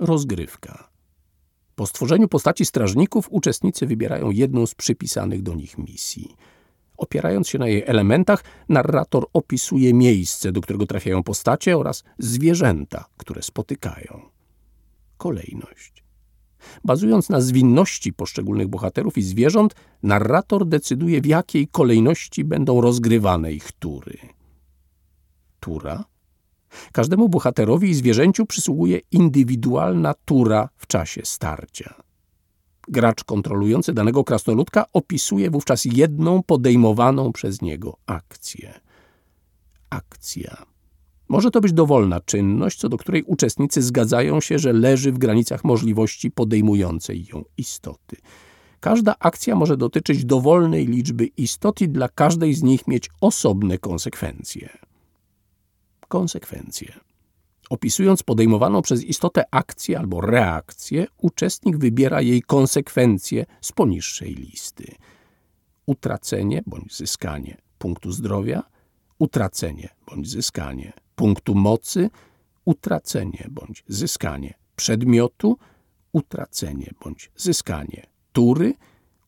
Rozgrywka. Po stworzeniu postaci strażników uczestnicy wybierają jedną z przypisanych do nich misji. Opierając się na jej elementach, narrator opisuje miejsce, do którego trafiają postacie oraz zwierzęta, które spotykają. Kolejność. Bazując na zwinności poszczególnych bohaterów i zwierząt, narrator decyduje, w jakiej kolejności będą rozgrywane ich tury. Tura Każdemu bohaterowi i zwierzęciu przysługuje indywidualna tura w czasie starcia. Gracz kontrolujący danego krasnoludka opisuje wówczas jedną podejmowaną przez niego akcję. Akcja. Może to być dowolna czynność, co do której uczestnicy zgadzają się, że leży w granicach możliwości podejmującej ją istoty. Każda akcja może dotyczyć dowolnej liczby istot i dla każdej z nich mieć osobne konsekwencje konsekwencje. Opisując podejmowaną przez istotę akcję albo reakcję, uczestnik wybiera jej konsekwencje z poniższej listy. Utracenie bądź zyskanie punktu zdrowia, utracenie bądź zyskanie punktu mocy, utracenie bądź zyskanie przedmiotu, utracenie bądź zyskanie tury,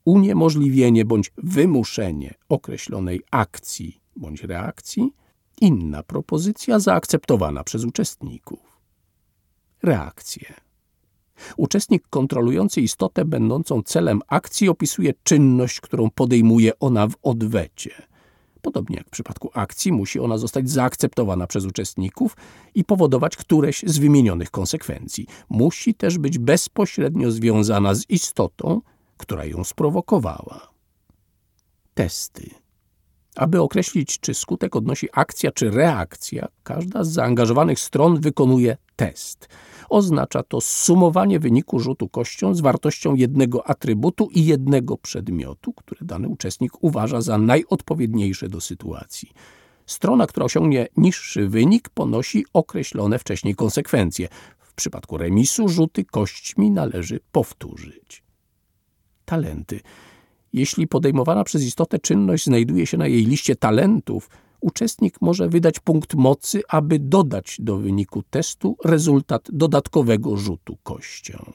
uniemożliwienie bądź wymuszenie określonej akcji bądź reakcji, Inna propozycja zaakceptowana przez uczestników. Reakcje. Uczestnik kontrolujący istotę będącą celem akcji opisuje czynność, którą podejmuje ona w odwecie. Podobnie jak w przypadku akcji, musi ona zostać zaakceptowana przez uczestników i powodować któreś z wymienionych konsekwencji. Musi też być bezpośrednio związana z istotą, która ją sprowokowała. Testy. Aby określić, czy skutek odnosi akcja czy reakcja, każda z zaangażowanych stron wykonuje test. Oznacza to sumowanie wyniku rzutu kością z wartością jednego atrybutu i jednego przedmiotu, który dany uczestnik uważa za najodpowiedniejszy do sytuacji. Strona, która osiągnie niższy wynik, ponosi określone wcześniej konsekwencje. W przypadku remisu rzuty kośćmi należy powtórzyć. Talenty. Jeśli podejmowana przez istotę czynność znajduje się na jej liście talentów, uczestnik może wydać punkt mocy, aby dodać do wyniku testu rezultat dodatkowego rzutu kością.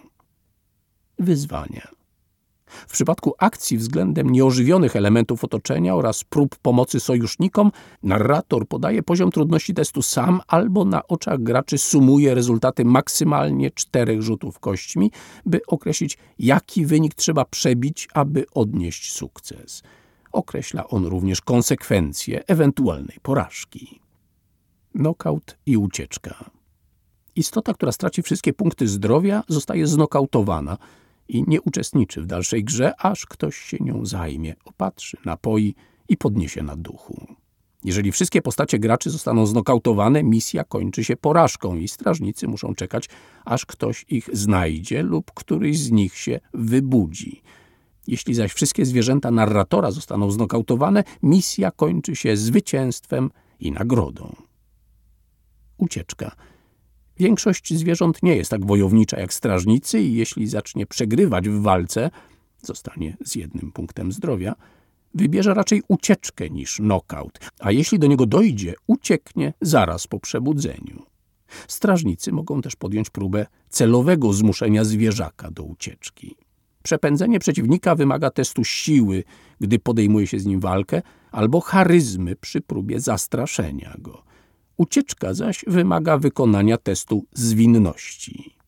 Wyzwania. W przypadku akcji względem nieożywionych elementów otoczenia oraz prób pomocy sojusznikom, narrator podaje poziom trudności testu sam albo na oczach graczy sumuje rezultaty maksymalnie czterech rzutów kośćmi, by określić, jaki wynik trzeba przebić, aby odnieść sukces. Określa on również konsekwencje ewentualnej porażki. Knockout i ucieczka. Istota, która straci wszystkie punkty zdrowia, zostaje znokautowana – i nie uczestniczy w dalszej grze, aż ktoś się nią zajmie, opatrzy, napoi i podniesie na duchu. Jeżeli wszystkie postacie graczy zostaną znokautowane, misja kończy się porażką i strażnicy muszą czekać, aż ktoś ich znajdzie lub któryś z nich się wybudzi. Jeśli zaś wszystkie zwierzęta narratora zostaną znokautowane, misja kończy się zwycięstwem i nagrodą. Ucieczka – Większość zwierząt nie jest tak wojownicza jak strażnicy i jeśli zacznie przegrywać w walce, zostanie z jednym punktem zdrowia, wybierze raczej ucieczkę niż knockout, a jeśli do niego dojdzie, ucieknie zaraz po przebudzeniu. Strażnicy mogą też podjąć próbę celowego zmuszenia zwierzaka do ucieczki. Przepędzenie przeciwnika wymaga testu siły, gdy podejmuje się z nim walkę, albo charyzmy przy próbie zastraszenia go. Ucieczka zaś wymaga wykonania testu zwinności.